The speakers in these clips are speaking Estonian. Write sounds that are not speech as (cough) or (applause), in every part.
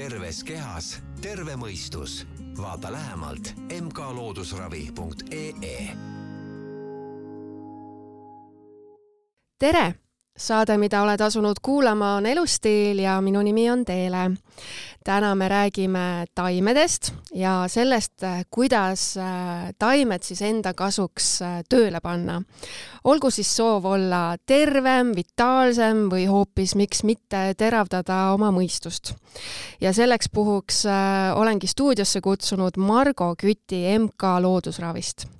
terves kehas terve mõistus. vaata lähemalt mkloodusravi.ee. tere saade, mida oled asunud kuulama, on Elustiil ja minu nimi on Teele. täna me räägime taimedest ja sellest, kuidas äh, taimed siis enda kasuks äh, tööle panna. olgu siis soov olla tervem, vitaalsem või hoopis miks mitte teravdada oma mõistust. ja selleks puhuks äh, olengi stuudiosse kutsunud Margo Küti MK Loodusravist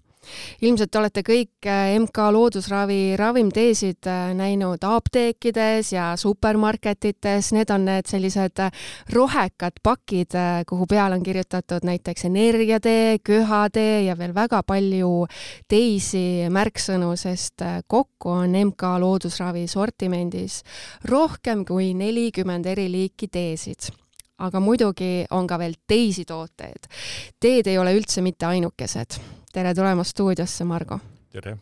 ilmselt olete kõik äh, MK Loodusravi ravimteesid äh, näinud apteekides ja supermarketites, need on need sellised äh, rohekad pakid, kuhu peale on kirjutatud näiteks energiatee, köhatee ja veel väga palju teisi märksõnu, sest kokku on MK Loodusravi sortimendis rohkem kui nelikümmend eri liiki teesid. Aga muidugi on ka veel teisi tooteid. teed ei ole üldse mitte ainukesed tere tulemast stuudiosse, Margo! tere!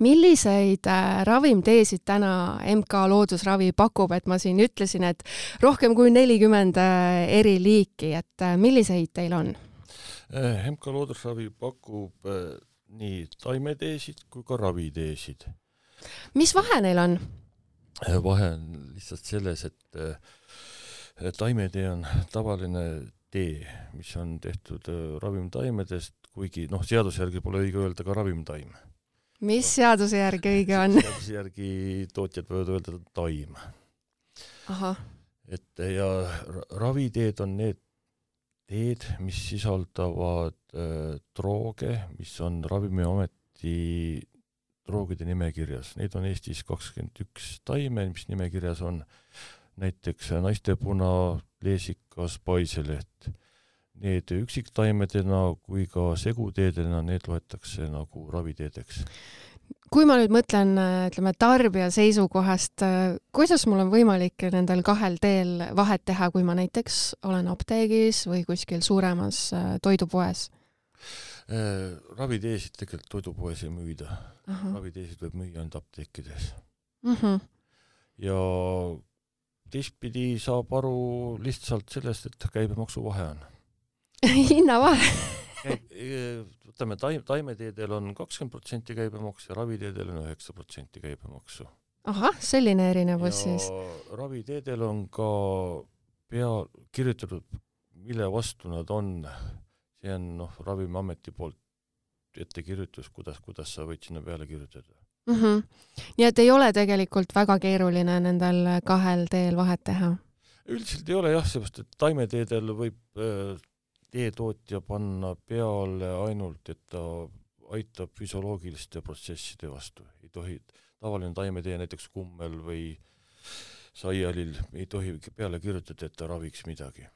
milliseid äh, ravimteesid täna MK Loodusravi pakub, et ma siin ütlesin, et rohkem kui nelikümmend äh, eri liiki, et äh, milliseid teil on? MK Loodusravi pakub nii taimeteesid kui ka raviteesid. mis vahe neil on? vahe on lihtsalt selles, et taimetee on tavaline tee, mis on tehtud ravimtaimedest kuigi noh, seaduse järgi pole õige öelda ka ravimtaim. mis seaduse järgi õige on? seaduse järgi tootjad võivad öelda taim. et ja raviteed on need teed, mis sisaldavad äh, drooge, mis on Ravimiameti droogide nimekirjas, neid on Eestis kakskümmend üks taime, mis nimekirjas on, näiteks naistepuna, leesikas, paiseleht need üksiktaimedena kui ka seguteedena, need loetakse nagu raviteedeks. kui ma nüüd mõtlen, ütleme, tarbija seisukohast, kuidas mul on võimalik nendel kahel teel vahet teha, kui ma näiteks olen apteegis või kuskil suuremas äh, toidupoes? Äh, raviteesid tegelikult toidupoes ei müüda. raviteesid võib müüa ainult apteekides mm. -hmm. ja teistpidi saab aru lihtsalt sellest, et käibemaksuvahe on (laughs) hinnavahe võtame taim, taimeteedel on kakskümmend protsenti käibemaks ja raviteedel on üheksa protsenti käibemaksu. ahah, selline erinevus siis. raviteedel on ka pea, kirjutatud, mille vastu nad on, see on noh, Ravimiameti poolt ettekirjutus, kuidas, kuidas sa võid sinna peale kirjutada mm. -hmm. nii et ei ole tegelikult väga keeruline nendel kahel teel vahet teha? üldiselt ei ole jah, seepärast et taimeteedel võib äh, teetootja panna peale ainult, et ta aitab füsioloogiliste protsesside vastu, ei tohi, tavaline taimetee, näiteks kummel või saialil ei tohi peale kirjutada, et ta raviks midagi.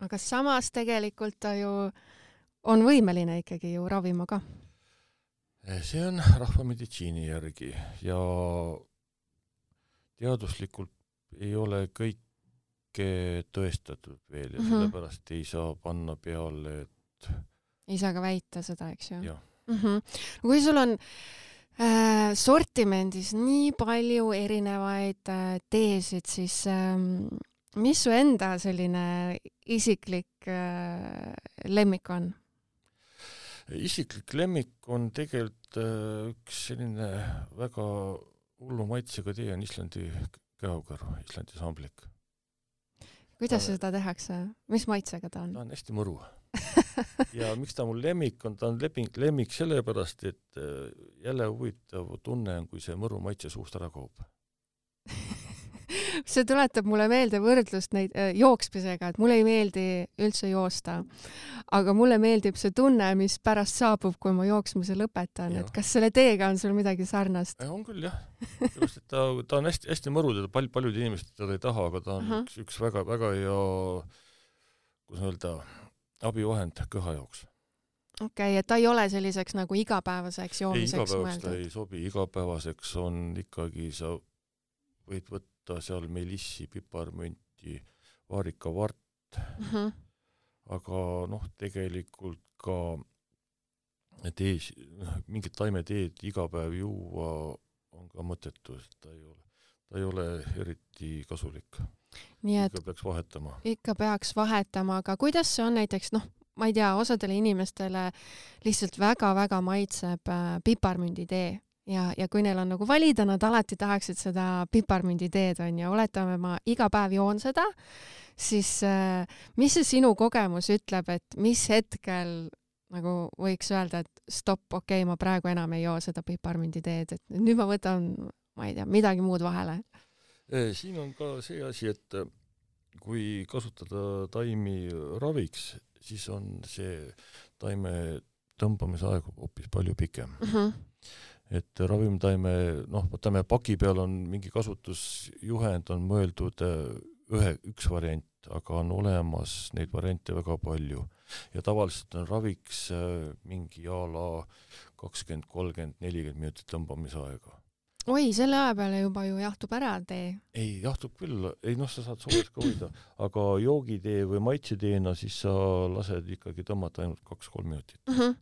aga samas tegelikult ta ju on võimeline ikkagi ju ravima ka? see on rahvameditsiini järgi ja teaduslikult ei ole kõik kõike tõestatud veel ja mm -hmm. sellepärast ei saa panna peale, et ei saa ka väita seda, eks ju? Mm -hmm. kui sul on äh, sortimendis nii palju erinevaid äh, teesid, siis äh, mis su enda selline isiklik äh, lemmik on? isiklik lemmik on tegelikult äh, üks selline väga hullu maitsega tee on Islandi käokaru, Islandi samblik kuidas seda tehakse, mis maitsega ta on? ta on hästi mõru. (laughs) Ja miks ta mul lemmik on, ta on leping, lemmik sellepärast, et äh, jälle huvitav tunne on, kui see mõru maitse suust ära kaob (laughs) see tuletab mulle meelde võrdlust neid äh, jooksmisega, et mulle ei meeldi üldse joosta. aga mulle meeldib see tunne, mis pärast saabub, kui ma jooksmise lõpetan, et kas selle teega on sul midagi sarnast? on küll jah, sellepärast et ta, ta on hästi-hästi mõru, teda pal-, paljud inimesed teda ei taha, aga ta on uh -huh. üks, üks väga-väga hea, kuidas öelda, abivahend köha jaoks okei okay,, et ta ei ole selliseks nagu igapäevaseks joomiseks mõeldud? ta ei sobi, igapäevaseks on ikkagi, sa võid võtta võtta seal melissi, piparmünti, vaarikavart mm, -hmm. aga noh, tegelikult ka tees, noh, mingit taimeteed iga päev juua on ka mõttetu, sest ta ei ole, ta ei ole eriti kasulik. nii et ikka peaks vahetama. ikka peaks vahetama, aga kuidas see on näiteks noh, ma ei tea, osadele inimestele lihtsalt väga-väga maitseb äh, piparmünditee ja, ja kui neil on nagu valida, nad alati tahaksid seda piparmünditeed onju, oletame, ma iga päev joon seda, siis äh, mis see sinu kogemus ütleb, et mis hetkel nagu võiks öelda, et stopp, okei okay,, ma praegu enam ei joo seda piparmünditeed, et nüüd ma võtan, ma ei tea, midagi muud vahele siin on ka see asi, et äh, kui kasutada taimi raviks, siis on see taime tõmbamise aeg hoopis palju pikem mm. -hmm. Et ravimtaime, noh, võtame paki peal on mingi kasutusjuhend, on mõeldud äh, ühe, üks variant, aga on olemas neid variante väga palju. ja tavaliselt on raviks äh, mingi a la kakskümmend, kolmkümmend, nelikümmend minutit tõmbamise aega oi, selle aja peale juba ju jahtub ära tee. ei, jahtub küll, ei noh, sa saad soojas ka hoida, aga joogitee või maitseteena siis sa lased ikkagi tõmmata ainult kaks-kolm minutit mm. -hmm.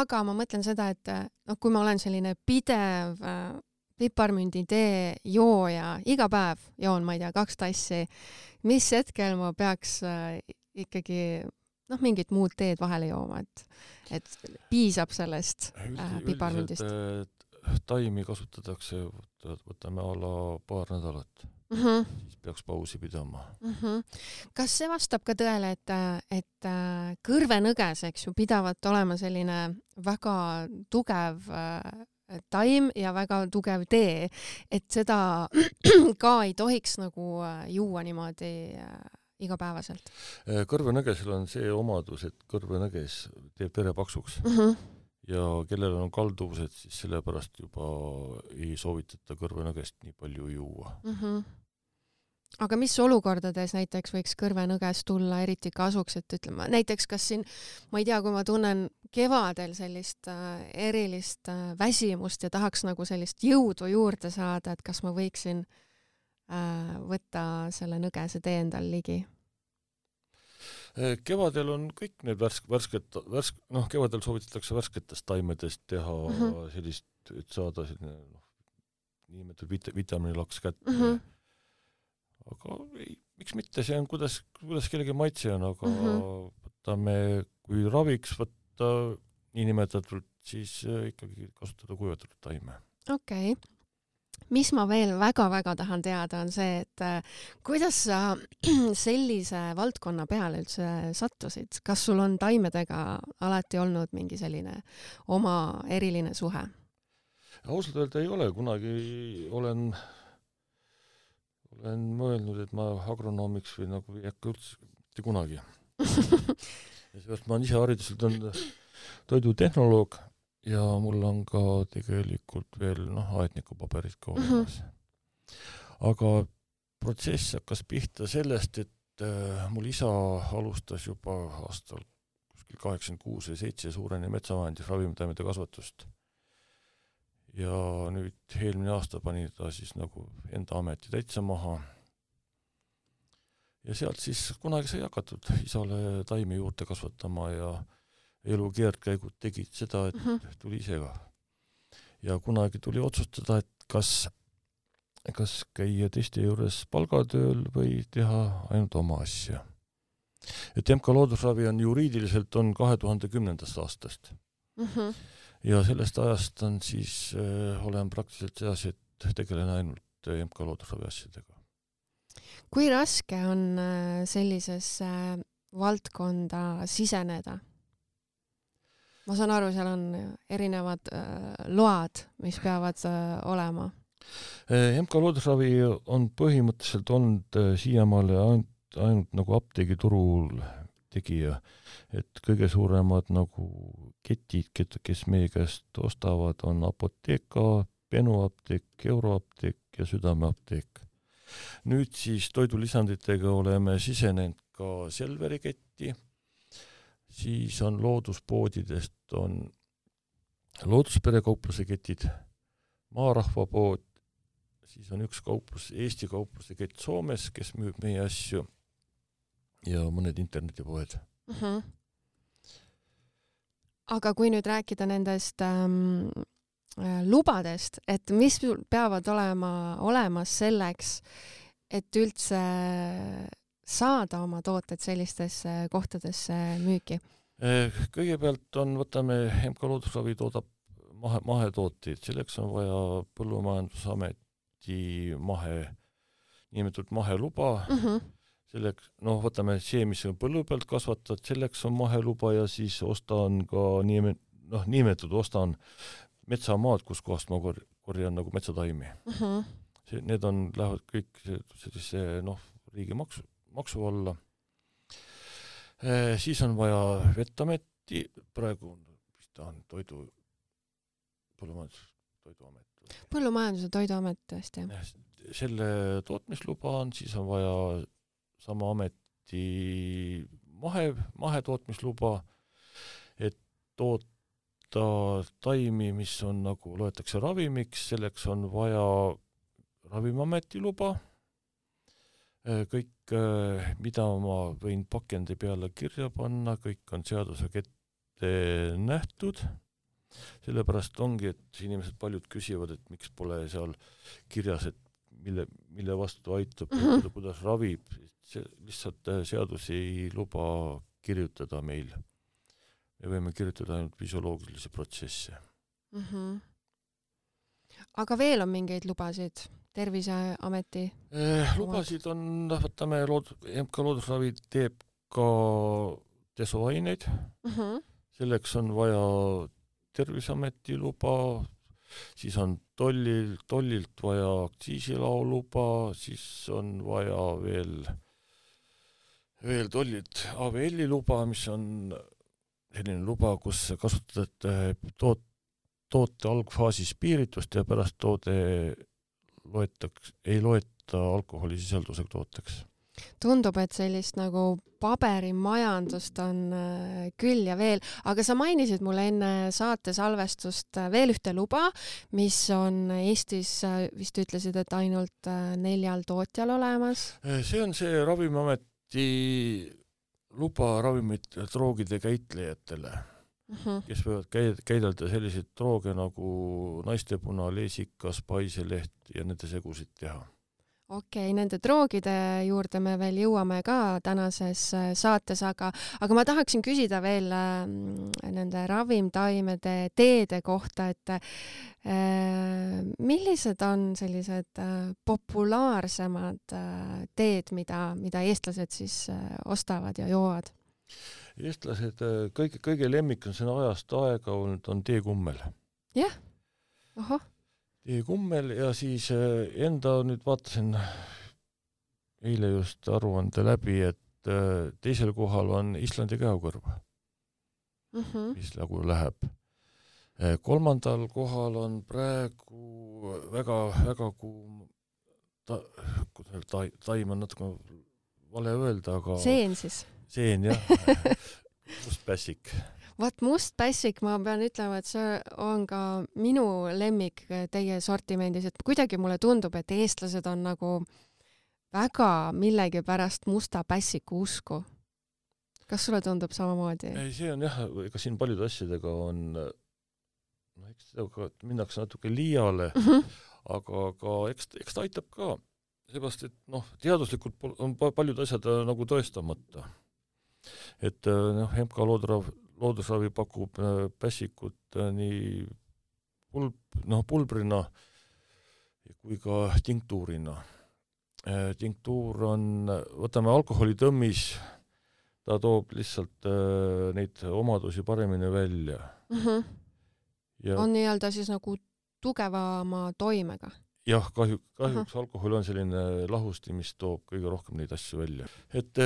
aga ma mõtlen seda, et noh, kui ma olen selline pidev äh, piparmünditee jooja, iga päev joon, ma ei tea, kaks tassi, mis hetkel ma peaks äh, ikkagi noh, mingit muud teed vahele jooma, et, et piisab sellest äh, piparmündist? Taimi kasutatakse, võtame a la paar nädalat mm, -hmm. siis peaks pausi pidama mm. -hmm. kas see vastab ka tõele, et, et äh, kõrvenõges, eks ju, pidavat olema selline väga tugev äh, taim ja väga tugev tee, et seda (clears throat) ka ei tohiks nagu äh, juua niimoodi igapäevaselt? kõrvenõgesel on see omadus, et kõrvenõges teeb vere paksuks mm. -hmm ja kellel on kalduvused, siis sellepärast juba ei soovitata kõrvenõgest nii palju juua mm. -hmm. aga mis olukordades näiteks võiks kõrvenõgest tulla eriti kasuks, et ütleme näiteks kas siin, ma ei tea, kui ma tunnen kevadel sellist äh, erilist äh, väsimust ja tahaks nagu sellist jõudu juurde saada, et kas ma võiksin äh, võtta selle nõgese tee endal ligi? Eh, kevadel on kõik need värsk, värsked, värsk-, noh, kevadel soovitatakse värsketest taimedest teha mm -hmm. sellist, et saada selline noh, niinimetatud vit-, vitamiinilaks kätte mm. -hmm. aga ei, miks mitte, see on, kuidas, kuidas kellegi maitse on, aga mm -hmm. võtame, kui raviks võtta niinimetatult, siis eh, ikkagi kasutada kuivatatud taime. okei okay mis ma veel väga-väga tahan teada, on see, et äh, kuidas sa (clears throat) sellise valdkonna peale üldse sattusid, kas sul on taimedega alati olnud mingi selline oma eriline suhe? ausalt öelda ei ole, kunagi olen, olen mõelnud, et ma agronoomiks või nagu ei hakka üldse, mitte kunagi. (laughs) Ja seepärast ma olen ise hariduselt on toidutehnoloog ja mul on ka tegelikult veel noh, aednikupaberid ka mhm. olemas mm. -hmm. aga protsess hakkas pihta sellest, et äh, mul isa alustas juba aastal kuskil kaheksakümmend kuus või seitse Suurene metsavahendis ravimtaimede kasvatust. ja nüüd eelmine aasta pani ta siis nagu enda ameti täitsa maha. ja sealt siis kunagi sai hakatud isale taimi juurde kasvatama ja elu keerdkäigud tegid seda, et mm -hmm. tuli ise ka. ja kunagi tuli otsustada, et kas, kas käia teiste juures palgatööl või teha ainult oma asja. et MK Loodusravi on juriidiliselt on kahe tuhande kümnendast aastast mm. -hmm. ja sellest ajast on siis äh,, olen praktiliselt sedasi, et tegelen ainult äh, MK Loodusravi asjadega. kui raske on äh, sellisesse äh, valdkonda siseneda? Ma saan aru, seal on erinevad äh, load, mis peavad äh, olema. Äh, MK Loodusravi on põhimõtteliselt olnud äh, siiamaale ainult, ainult nagu apteegiturul tegija, et kõige suuremad nagu ketid, kes meie käest ostavad, on Apotheka, Benu apteek, Euroapteek ja Südameapteek. nüüd siis toidulisanditega oleme sisenenud ka Selveri ketti siis on looduspoodidest on Looduspere kaupluse ketid, Maarahva pood, siis on üks kauplus, Eesti kaupluse kett Soomes, kes müüb meie asju ja mõned internetipoed mm. -hmm. aga kui nüüd rääkida nendest ähm, äh, lubadest, et mis peavad olema olemas selleks, et üldse saada oma tooted sellistesse kohtadesse müüki? Eh, kõigepealt on, võtame, MK Loodusravi toodab mahe, mahetooteid, selleks on vaja Põllumajandusameti mahe, nimetatud maheluba mm. -hmm. selleks, noh, võtame see, mis on põllu pealt kasvatad, selleks on maheluba ja siis ostan ka nime-, noh, nimetatud ostan metsamaad, kuskohast ma kor-, korjan nagu metsataimi mm. -hmm. see, need on, lähevad kõik sellise noh, riigi maksu, alla e,. siis on vaja Vettameti, praegu vist ta on toidu, põllumajandus, toiduamet. põllumajandus- ja Toiduamet tõesti, jah. selle tootmisluba on, siis on vaja sama ameti mahe, mahetootmisluba, et toota taimi, mis on nagu, loetakse ravimiks, selleks on vaja Ravimiameti luba, äh, kõik, äh, mida ma võin pakendi peale kirja panna, kõik on seadusega ette nähtud, sellepärast ongi, et inimesed paljud küsivad, et miks pole seal kirjas, et mille, mille vastu aitab mm, -hmm. kuidas ravib, see lihtsalt äh, seadus ei luba kirjutada meil me võime kirjutada ainult füsioloogilisi protsesse mm. -hmm. aga veel on mingeid lubasid Terviseameti eh,? lubasid on, noh, võtame lood-, MK Loodusravi teeb ka desoaineid mm, -hmm. selleks on vaja Terviseameti luba, siis on tollil, tollilt vaja aktsiisilao luba, siis on vaja veel, veel tollilt AVL-i luba, mis on selline luba, kus kasutatakse toot-, toote algfaasis piiritust ja pärast toode loetakse, ei loeta alkoholisisaldusega tooteks. tundub, et sellist nagu paberimajandust on äh, küll ja veel, aga sa mainisid mulle enne saate salvestust äh, veel ühte luba, mis on Eestis, äh, vist ütlesid, et ainult neljal tootjal olemas? see on see Ravimiameti luba ravimite droogide käitlejatele mm, -hmm. kes võivad käi-, käidelda selliseid drooge nagu naistepuna, leesikas, paiseleht ja nende segusid teha okei okay,, nende droogide juurde me veel jõuame ka tänases äh, saates, aga, aga ma tahaksin küsida veel äh, nende ravimtaimede teede kohta, et äh, millised on sellised äh, populaarsemad äh, teed, mida, mida eestlased siis äh, ostavad ja joovad? Eestlased äh, kõige, kõige lemmik on sõna ajast aega olnud, on teekummel. jah, ahah kummel ja siis äh, enda nüüd vaatasin eile just aruande läbi, et äh, teisel kohal on Islandi käokõrv mm, -hmm. mis nagu läheb. Äh, kolmandal kohal on praegu väga-väga kuum ta-, kuidas öelda, ta-, taim on natuke vale öelda, aga seen siis? Seen jah mustpässik vaat must pässik, ma pean ütlema, et see on ka minu lemmik teie sortimendis, et kuidagi mulle tundub, et eestlased on nagu väga millegipärast musta pässiku usku. kas sulle tundub samamoodi? ei, see on jah, ega siin paljude asjadega on noh, eks sellega minnakse natuke liiale mm, -hmm. aga ka eks, eks ta aitab ka, seepärast et noh, teaduslikult on paljud asjad äh, nagu tõestamata. Et äh, noh, MK Loodrav loodusravi pakub äh, pässikut äh, nii pulb, noh, pulbrina kui ka tinktuurina. Tinktuur on, võtame alkoholitõmmis, ta toob lihtsalt neid omadusi paremini välja mm. -hmm. Ja, on nii-öelda siis nagu tugevama toimega? Jah, kahju, kahjuks Aha. alkohol on selline lahusti, mis toob kõige rohkem neid asju välja. et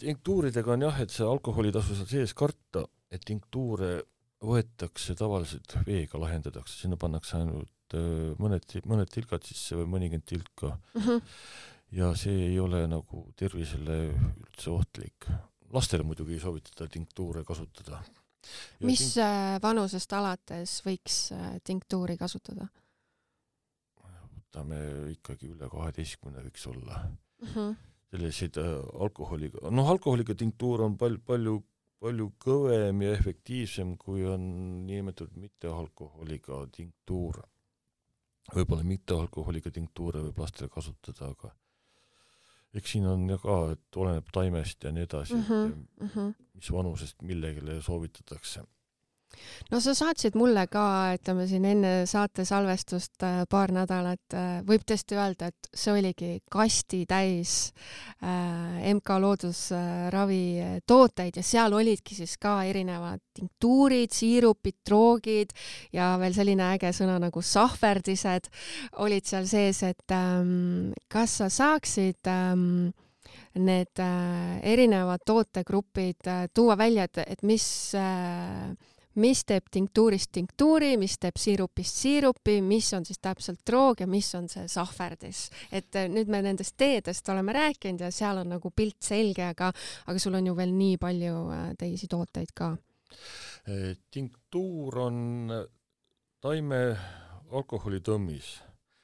tinktuuridega on jah, et see alkoholitasu seal sees karta et tinktuure võetakse tavaliselt veega lahendatakse, sinna pannakse ainult äh, mõned, mõned tilgad sisse või mõnikümmend tilka mm. -hmm. ja see ei ole nagu tervisele üldse ohtlik. lastele muidugi ei soovitata tinktuure kasutada. mis tink... Äh, vanusest alates võiks tinktuuri kasutada? Võtame ikkagi üle kaheteistkümne võiks olla mm. -hmm. selliseid alkoholiga, noh, alkoholiga tinktuur on palju, palju palju kõvem ja efektiivsem, kui on niinimetatud mittealkoholiga tinktuur. võib-olla mittealkoholiga tinktuure võib lastel kasutada, aga eks siin on ka, et oleneb taimest ja nii edasi mm, -hmm. et Mm -hmm. mis vanusest millegile soovitatakse. No sa saatsid mulle ka, ütleme siin enne saate salvestust äh, paar nädalat, äh, võib tõesti öelda, et see oligi kasti täis äh, MK Loodusravi äh, tooteid ja seal olidki siis ka erinevad tinktuurid, siirupid, droogid ja veel selline äge sõna nagu sahverdised olid seal sees, et ähm, kas sa saaksid ähm, need äh, erinevad tootegrupid äh, tuua välja, et, et mis äh, mis teeb tinktuurist tinktuuri, mis teeb siirupist siirupi, mis on siis täpselt droog ja mis on see sahverdis. et äh, nüüd me nendest teedest oleme rääkinud ja seal on nagu pilt selge, aga, aga sul on ju veel nii palju äh, teisi tooteid ka. Eh, tinktuur on taime alkoholitõmmis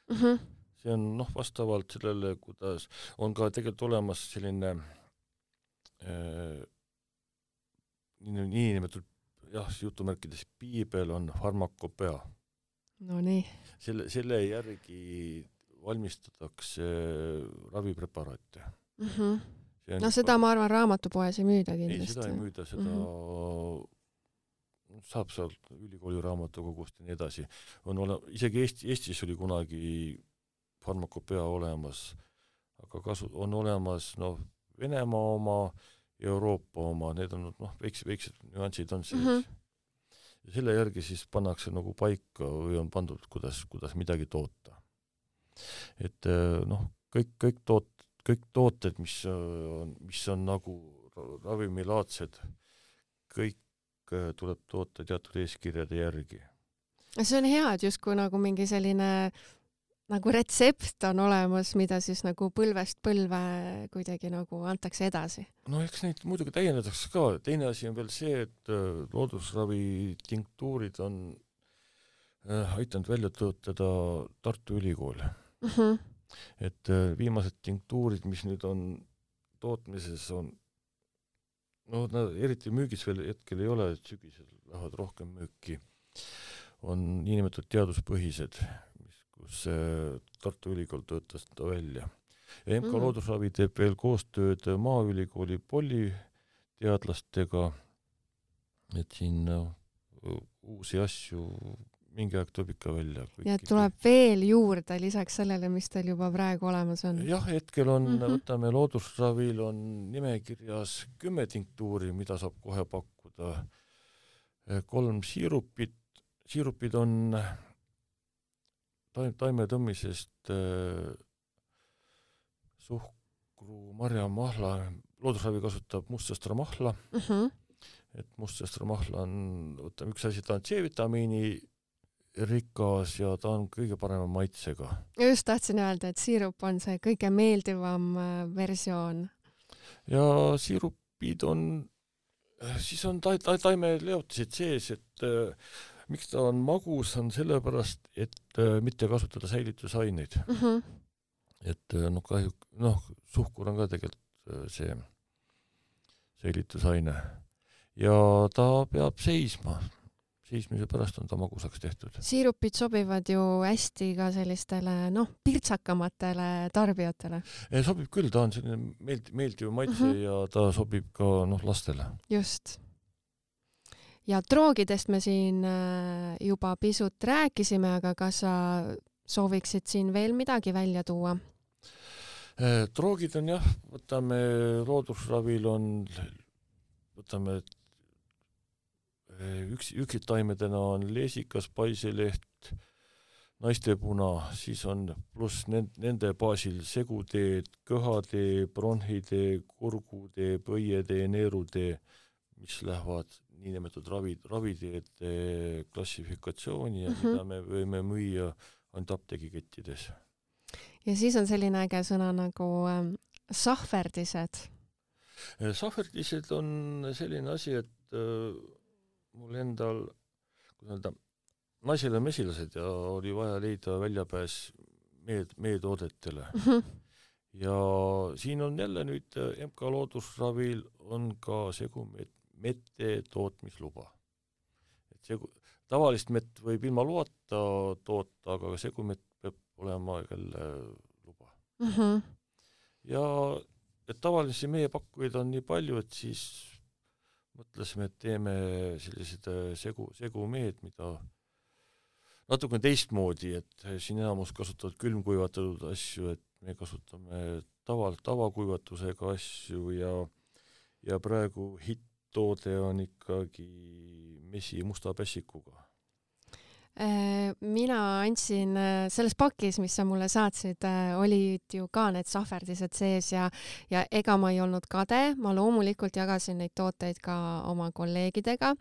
mm. -hmm. see on noh, vastavalt sellele, kuidas on ka tegelikult olemas selline äh, niinimetatud jah, jutumärkides piibel on farmakopea. Nonii. selle, selle järgi valmistatakse ravipreparaate mm. -hmm. no seda ma arvan, raamatupoes ei müüda kindlasti. ei, seda ei müüda, seda mm -hmm. saab sealt ülikooli raamatukogust ja nii edasi. on ole-, isegi Eesti, Eestis oli kunagi farmakopea olemas, aga kasu-, on olemas noh, Venemaa oma, Euroopa oma, need on noh, väiksed, väiksed nüansid on sees mm. -hmm. ja selle järgi siis pannakse nagu paika või on pandud, kuidas, kuidas midagi toota. et noh, kõik, kõik toot-, kõik tooted, mis on, mis on nagu ravimilaadsed, kõik tuleb toota teatud eeskirjade järgi. see on hea, et justkui nagu mingi selline nagu retsept on olemas, mida siis nagu põlvest põlve kuidagi nagu antakse edasi? no eks neid muidugi täiendatakse ka, teine asi on veel see, et äh, loodusravi tinktuurid on äh, aidanud välja töötada Tartu Ülikool mm. -hmm. et äh, viimased tinktuurid, mis nüüd on tootmises, on no nad eriti müügis veel hetkel ei ole, et sügisel lähevad rohkem müüki, on niinimetatud teaduspõhised kus Tartu Ülikool töötas ta välja. ja MK mm. Loodusravi teeb veel koostööd Maaülikooli polüteadlastega, et siin no, uusi asju mingi aeg tuleb ikka välja. ja tuleb veel juurde lisaks sellele, mis teil juba praegu olemas on? jah, hetkel on mm, -hmm. võtame loodusravil on nimekirjas kümme tinktuuri, mida saab kohe pakkuda. kolm siirupit, siirupid on taim, taimetõmmisest äh, suhkru, marja, mahla, loodusravi kasutab mustsõstramahla mm. -hmm. et mustsõstramahla on, võtame üks asi, ta on C-vitamiini rikas ja ta on kõige parema maitsega. just tahtsin öelda, et siirup on see kõige meeldivam äh, versioon. ja siirupid on, siis on ta-, ta-, taimeleotised sees, et äh, miks ta on magus, on sellepärast, et äh, mitte kasutada säilitusaineid mm. -hmm. et äh, noh, kahju, noh, suhkur on ka tegelikult äh, see säilitusaine. ja ta peab seisma, seismise pärast on ta magusaks tehtud. siirupid sobivad ju hästi ka sellistele noh, pirtsakamatele tarbijatele. sobib küll, ta on selline meeld-, meeldiv maitse mm -hmm. ja ta sobib ka noh, lastele. just ja droogidest me siin äh, juba pisut rääkisime, aga kas sa sooviksid siin veel midagi välja tuua? Äh, droogid on jah, võtame loodusravil on, võtame äh, üks, üksitaimedena on leesikas, paiseleht, naistepuna, siis on pluss nend-, nende baasil seguteed, köhatee, bronhitee, kurgutee, põietee, neerutee, mis lähevad niinimetatud ravi, raviteede klassifikatsiooni ja mm -hmm. mida me võime müüa ainult apteegikettides. ja siis on selline äge sõna nagu äh, sahverdised. Äh, sahverdised on selline asi, et äh, mul endal, kuidas öelda, naisel on mesilased ja oli vaja leida väljapääs mee, meetoodetele mm. -hmm. ja siin on jälle nüüd äh, MK Loodusravil on ka segumeet mette tootmisluba. et see, tavalist mett võib ilma loata toota, aga segumett peab olema jälle luba mm. -hmm. ja et tavalisi meie pakkujaid on nii palju, et siis mõtlesime, et teeme sellised äh, segu, segumehed, mida natukene teistmoodi, et siin enamus kasutavad külmkuivatatud asju, et me kasutame tava, tavakuivatusega asju ja ja praegu hitt-toode on ikkagi mesi musta pässikuga mina andsin äh, selles pakis, mis sa mulle saatsid, äh, olid ju ka need sahverdised sees ja, ja ega ma ei olnud kade, ma loomulikult jagasin neid tooteid ka oma kolleegidega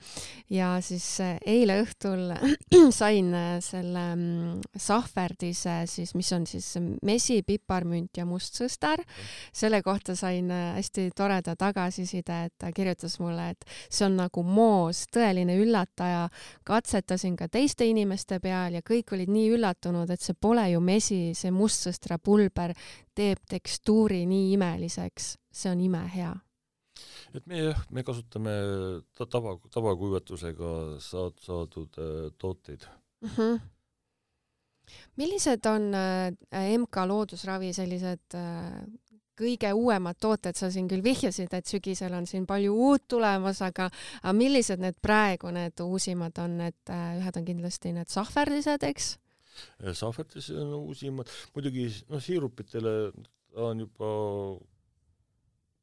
ja siis eile õhtul (clears throat) sain selle mm, sahverdise siis, mis on siis mesi, piparmünt ja mustsõstar. selle kohta sain hästi toreda tagasiside, et ta kirjutas mulle, et see on nagu moos, tõeline üllataja. katsetasin ka teiste inimestega inimeste peal ja kõik olid nii üllatunud, et see pole ju mesi, see mustsõstrapulber teeb tekstuuri nii imeliseks, see on imehea. et me jah, me kasutame ta-, tava, tavakuivatusega saad-, saadud äh, tooteid mm. -hmm. millised on äh, MK Loodusravi sellised äh, kõige uuemad tooted, sa siin küll vihjasid, et sügisel on siin palju uut tulemas, aga, millised need praegu need uusimad on, et äh, ühed on kindlasti need sahverdised, eks? Äh, sahverdised on uusimad, muidugi noh, siirupitele on juba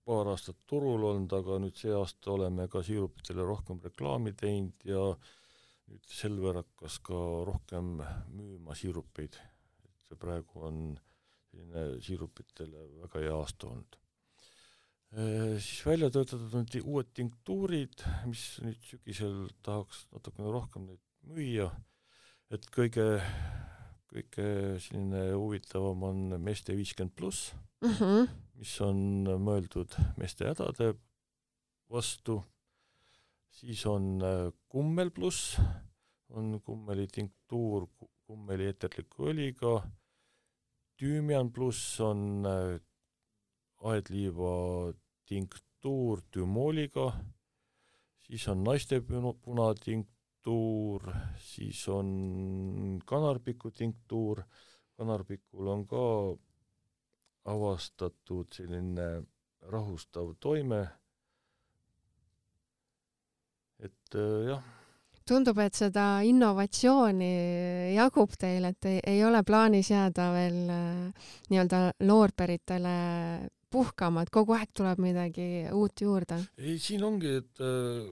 paar aastat turul olnud, aga nüüd see aasta oleme ka siirupitele rohkem reklaami teinud ja nüüd Selver hakkas ka rohkem müüma siirupeid. et praegu on äh, selline siirupitele väga hea aasta olnud. Äh, siis välja töötatud on uued tinktuurid, mis nüüd sügisel tahaks natukene rohkem neid müüa, et kõige, kõige selline huvitavam on meeste viiskümmend pluss mm, -hmm. mis on mõeldud meeste hädade vastu, siis on kummel pluss, on kummeli tinktuur kummeli eterliku õliga tüümian pluss on äh, aedliiva tinktuur tümooliga, siis on naiste punatinktuur, siis on kanarpiku tinktuur, kanarpikul on ka avastatud selline rahustav toime, et äh, jah tundub, et seda innovatsiooni jagub teil, et ei, ei ole plaanis jääda veel äh, nii-öelda loorberitele puhkama, et kogu aeg tuleb midagi uut juurde? ei, siin ongi, et äh,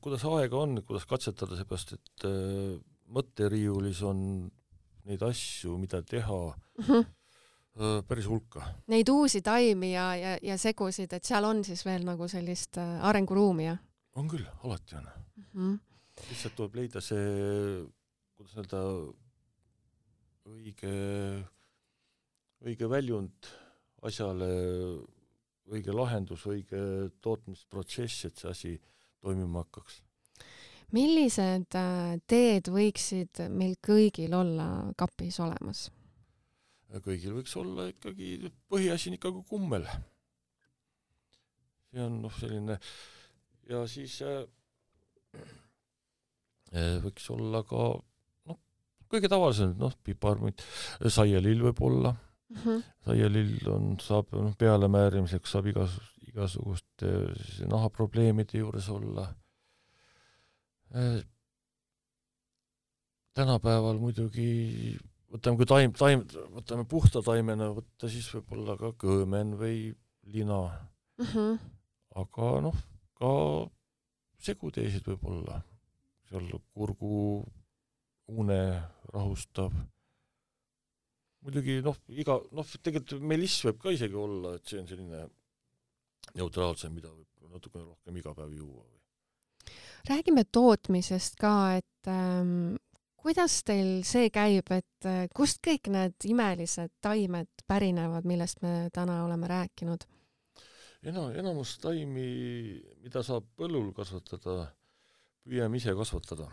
kuidas aega on, kuidas katsetada, seepärast et äh, mõtteriiulis on neid asju, mida teha mm, -hmm. päris hulka. Neid uusi taimi ja, ja, ja segusid, et seal on siis veel nagu sellist arenguruumi, jah? on küll, alati on mm. -hmm lihtsalt tuleb leida see, kuidas öelda, õige, õige väljund asjale, õige lahendus, õige tootmisprotsess, et see asi toimima hakkaks. millised äh, teed võiksid meil kõigil olla kapis olemas? kõigil võiks olla ikkagi, põhiasi on ikkagi kummel. see on noh, selline ja siis äh, võiks olla ka noh, kõige tavalisem, noh, piparmünt, saialill võib olla mm, -hmm. saialill on, saab noh, pealemäärimiseks saab igas, igasuguste nahaprobleemide juures olla eh,. tänapäeval muidugi võtame, kui taim, taim, võtame puhta taimena võtta, siis võib-olla ka kõõmen või lina mm. -hmm. aga noh, ka seguteesid võib olla seal kurgu une rahustab. muidugi noh, iga, noh, tegelikult meliss võib ka isegi olla, et see on selline neutraalsem, mida võib natukene rohkem iga päev juua. räägime tootmisest ka, et ähm, kuidas teil see käib, et äh, kust kõik need imelised taimed pärinevad, millest me täna oleme rääkinud? ena-, enamus taimi, mida saab põllul kasvatada, püüame ise kasvatada.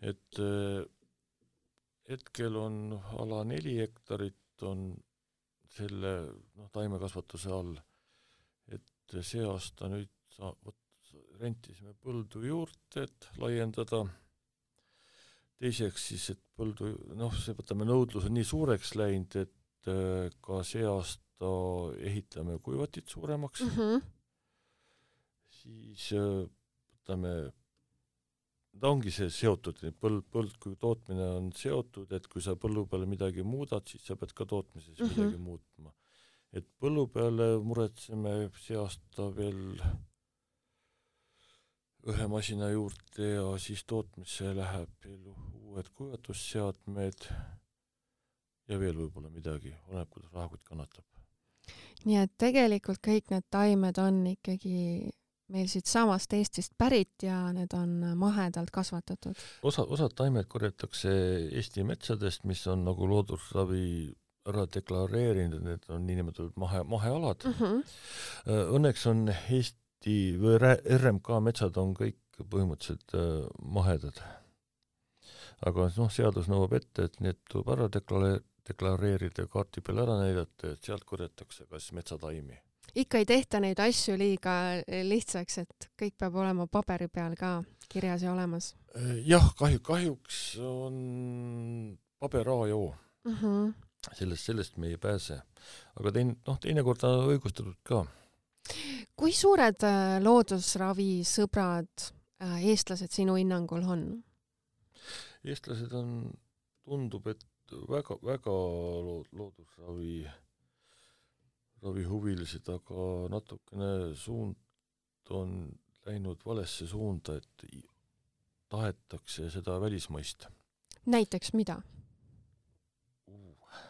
et äh, hetkel on ala neli hektarit on selle noh, taimekasvatuse all, et see aasta nüüd sa-, vot rentisime põldu juurde, et laiendada, teiseks siis, et põldu, noh, see, võtame, nõudlus on nii suureks läinud, et äh, ka see aasta ehitame kuivatit suuremaks mm. -hmm. siis äh, võtame, ta ongi see seotud, põld, põld kui tootmine on seotud, et kui sa põllu peal midagi muudad, siis sa pead ka tootmises mm -hmm. midagi muutma. et põllu peale muretseme see aasta veel ühe masina juurde ja siis tootmisse läheb veel uued kuivatusseadmed ja veel võib-olla midagi, oleneb, kuidas rahakott kannatab. nii et tegelikult kõik need taimed on ikkagi meil siitsamast Eestist pärit ja need on mahedalt kasvatatud? osa, osad taimed korjatakse Eesti metsadest, mis on nagu loodusravi ära deklareerinud, need on niinimetatud mahe, mahealad mm. -hmm. Õnneks on Eesti või RMK metsad on kõik põhimõtteliselt äh, mahedad. aga noh, seadus nõuab ette, et need tuleb ära deklareerida, deklareerida, kaardi peal ära näidata, et sealt korjatakse kas metsataimi ikka ei tehta neid asju liiga lihtsaks, et kõik peab olema paberi peal ka kirjas ja olemas. jah, kahju, kahjuks on paber A ja O mm. -hmm. sellest, sellest me ei pääse. aga teine, noh, teinekord on õigustatud ka. kui suured äh, loodusravi sõbrad äh, eestlased sinu hinnangul on? eestlased on, tundub, et väga-väga loodusravi ravihuvilised, aga natukene suund on läinud valesse suunda, et tahetakse seda välismaist. näiteks mida uh.?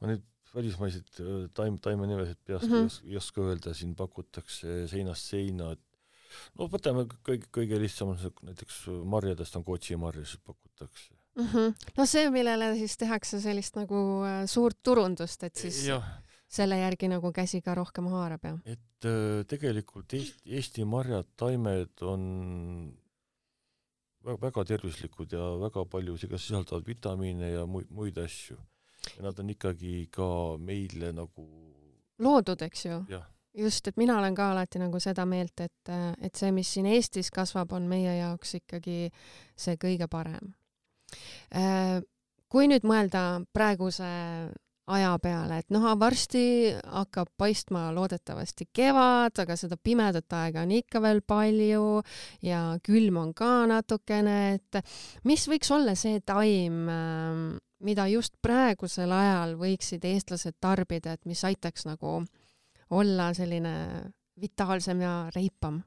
ma nüüd välismaiseid äh, taim, taimenimesid peast mm -hmm. ei oska, öelda, siin pakutakse seinast seina, et no võtame kõige, kõige lihtsam, näiteks marjadest on kotsimarjasid pakutakse mm. -hmm. no see, millele siis tehakse sellist nagu äh, suurt turundust, et siis ja selle järgi nagu käsi ka rohkem haarab ja? et äh, tegelikult Eesti, Eesti marjad, taimed on väga, tervislikud ja väga palju sisaldavad vitamiine ja muid, muid asju. ja nad on ikkagi ka meile nagu loodud, eks ju? just, et mina olen ka alati nagu seda meelt, et, et see, mis siin Eestis kasvab, on meie jaoks ikkagi see kõige parem. Äh, kui nüüd mõelda praeguse aja peale, et noh, varsti hakkab paistma loodetavasti kevad, aga seda pimedat aega on ikka veel palju ja külm on ka natukene, et mis võiks olla see taim, ähm, mida just praegusel ajal võiksid eestlased tarbida, et mis aitaks nagu olla selline vitaalsem ja reipam?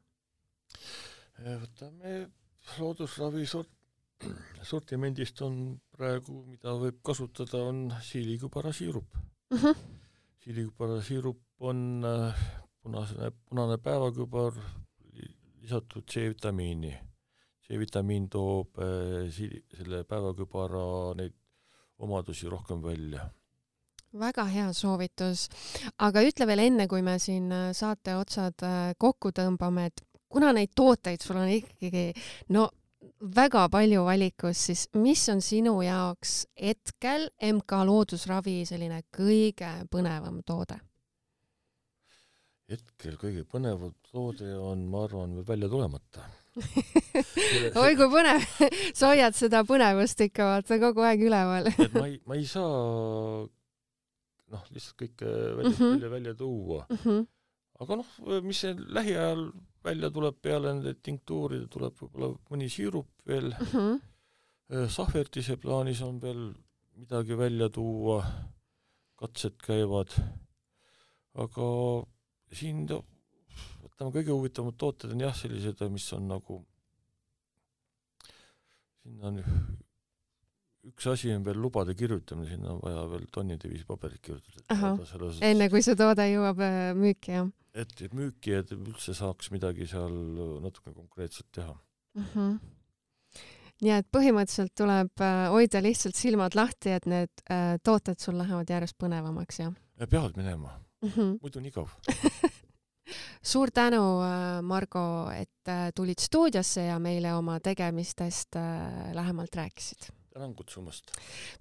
võtame loodusravi sort sortimendist on praegu, mida võib kasutada, on siilikübarasiirup mm. -hmm. siilikübarasiirup on äh, punasene, punane päevakübar lisatud C-vitamiini. C-vitamiin toob äh, siili, selle päevakübara neid omadusi rohkem välja väga hea soovitus, aga ütle veel enne, kui me siin äh, saate otsad kokku tõmbame, et kuna neid tooteid sul on ikkagi no väga palju valikus, siis mis on sinu jaoks hetkel MK Loodusravi selline kõige põnevam toode? hetkel kõige põnevam toode on, ma arvan, veel välja tulemata (laughs) oi kui põnev (laughs) sa hoiad seda põnevust ikka vaata kogu aeg üleval (laughs) et ma ei, ma ei saa noh, lihtsalt kõike välja mm, -hmm. välja, välja tuua mm. -hmm. aga noh, mis see lähiajal välja tuleb peale nende tinktuuride, tuleb võib-olla mõni siirup veel mm. -hmm. Sahvertise plaanis on veel midagi välja tuua, katsed käivad, aga siin võtame kõige huvitavamad tooted on jah, sellised, mis on nagu, sinna on üks asi on veel lubade kirjutamine, sinna on vaja veel tonnide viisi paberit kirjutada. enne kui see toode jõuab müüki, jah? et, et müüki, et üldse saaks midagi seal natuke konkreetselt teha mm. -hmm. Nii et põhimõtteliselt tuleb äh, hoida lihtsalt silmad lahti, et need äh, tooted sul lähevad järjest põnevamaks, jah? peavad minema mm, -hmm. muidu on igav (laughs) suur tänu, äh, Margo, et tulid stuudiosse ja meile oma tegemistest lähemalt rääkisid tänan kutsumast!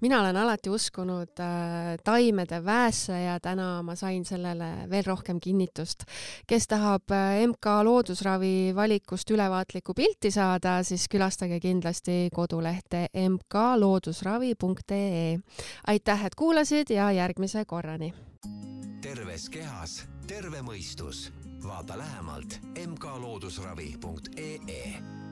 mina olen alati uskunud äh, taimede väesse ja täna ma sain sellele veel rohkem kinnitust. kes tahab äh, MK Loodusravi valikust ülevaatlikku pilti saada, siis külastage kindlasti kodulehte mkloodusravi.ee. aitäh, et kuulasid ja järgmise korrani! terves kehas terve mõistus. vaata lähemalt mkloodusravi.ee